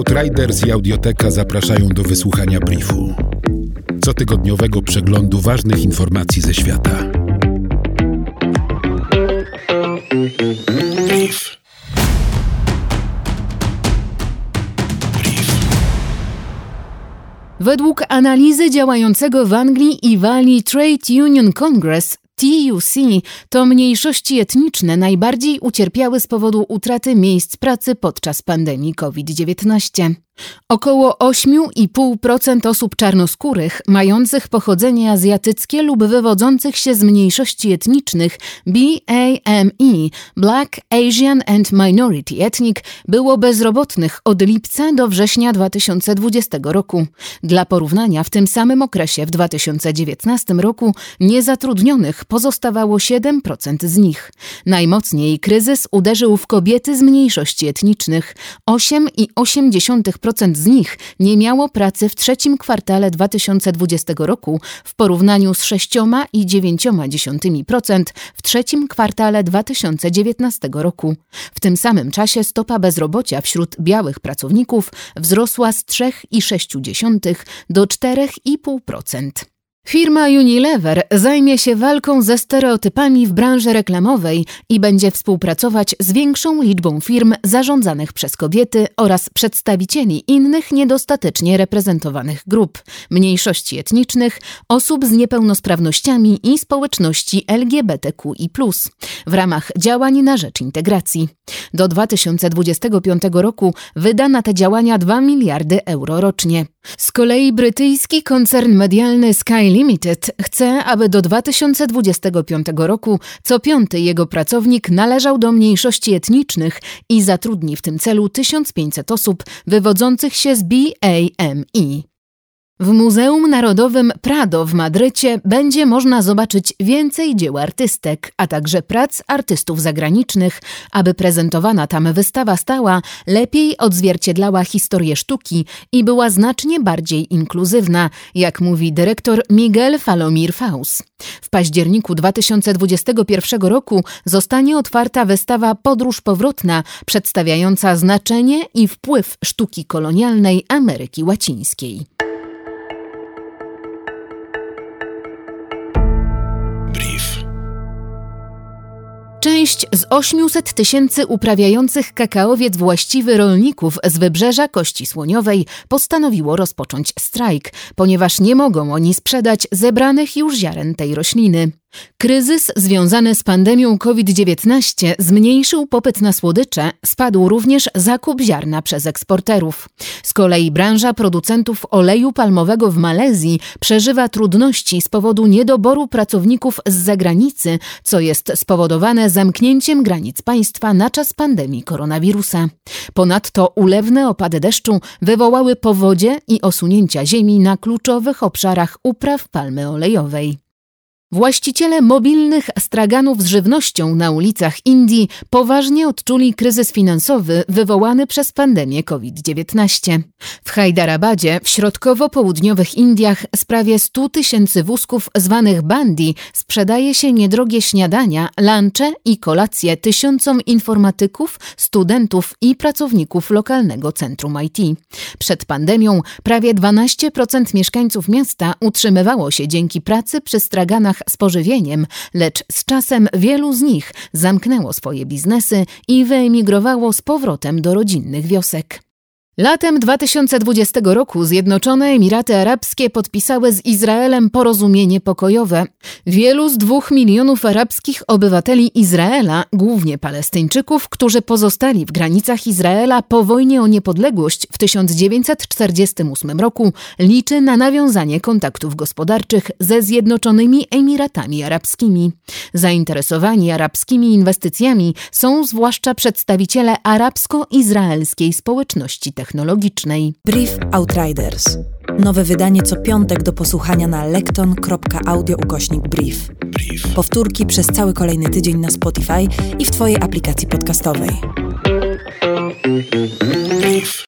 Outriders i Audioteka zapraszają do wysłuchania briefu. Cotygodniowego przeglądu ważnych informacji ze świata. Brief. Brief. Według analizy działającego w Anglii i Walii Trade Union Congress TUC to mniejszości etniczne najbardziej ucierpiały z powodu utraty miejsc pracy podczas pandemii COVID-19. Około 8,5% osób czarnoskórych mających pochodzenie azjatyckie lub wywodzących się z mniejszości etnicznych BAME Black, Asian and Minority Ethnic było bezrobotnych od lipca do września 2020 roku. Dla porównania w tym samym okresie w 2019 roku niezatrudnionych pozostawało 7% z nich. Najmocniej kryzys uderzył w kobiety z mniejszości etnicznych. 8,8% z nich nie miało pracy w trzecim kwartale 2020 roku w porównaniu z 6,9% w trzecim kwartale 2019 roku. W tym samym czasie stopa bezrobocia wśród białych pracowników wzrosła z 3,6 do 4,5%. Firma Unilever zajmie się walką ze stereotypami w branży reklamowej i będzie współpracować z większą liczbą firm zarządzanych przez kobiety oraz przedstawicieli innych niedostatecznie reprezentowanych grup, mniejszości etnicznych, osób z niepełnosprawnościami i społeczności LGBTQI, w ramach działań na rzecz integracji. Do 2025 roku wyda na te działania 2 miliardy euro rocznie. Z kolei brytyjski koncern medialny Sky Limited chce, aby do 2025 roku co piąty jego pracownik należał do mniejszości etnicznych i zatrudni w tym celu 1500 osób wywodzących się z BAME. W Muzeum Narodowym Prado w Madrycie będzie można zobaczyć więcej dzieł artystek, a także prac artystów zagranicznych, aby prezentowana tam wystawa stała lepiej odzwierciedlała historię sztuki i była znacznie bardziej inkluzywna, jak mówi dyrektor Miguel Falomir Faus. W październiku 2021 roku zostanie otwarta wystawa Podróż powrotna, przedstawiająca znaczenie i wpływ sztuki kolonialnej Ameryki Łacińskiej. Część z 800 tysięcy uprawiających kakaowiec właściwy rolników z wybrzeża Kości Słoniowej postanowiło rozpocząć strajk, ponieważ nie mogą oni sprzedać zebranych już ziaren tej rośliny. Kryzys związany z pandemią COVID-19 zmniejszył popyt na słodycze, spadł również zakup ziarna przez eksporterów. Z kolei branża producentów oleju palmowego w Malezji przeżywa trudności z powodu niedoboru pracowników z zagranicy, co jest spowodowane zamknięciem granic państwa na czas pandemii koronawirusa. Ponadto ulewne opady deszczu wywołały powodzie i osunięcia ziemi na kluczowych obszarach upraw palmy olejowej. Właściciele mobilnych straganów z żywnością na ulicach Indii poważnie odczuli kryzys finansowy wywołany przez pandemię COVID-19. W Hajdarabadzie, w środkowo-południowych Indiach, z prawie 100 tysięcy wózków zwanych bandi sprzedaje się niedrogie śniadania, lunche i kolacje tysiącom informatyków, studentów i pracowników lokalnego centrum IT. Przed pandemią prawie 12% mieszkańców miasta utrzymywało się dzięki pracy przy straganach z pożywieniem, lecz z czasem wielu z nich zamknęło swoje biznesy i wyemigrowało z powrotem do rodzinnych wiosek. Latem 2020 roku Zjednoczone Emiraty Arabskie podpisały z Izraelem porozumienie pokojowe. Wielu z dwóch milionów arabskich obywateli Izraela, głównie Palestyńczyków, którzy pozostali w granicach Izraela po wojnie o niepodległość w 1948 roku, liczy na nawiązanie kontaktów gospodarczych ze Zjednoczonymi Emiratami Arabskimi. Zainteresowani arabskimi inwestycjami są zwłaszcza przedstawiciele arabsko-izraelskiej społeczności technologicznej technologicznej. Brief Outriders. Nowe wydanie co piątek do posłuchania na lekton.audio ukośnik brief. brief. Powtórki przez cały kolejny tydzień na Spotify i w Twojej aplikacji podcastowej.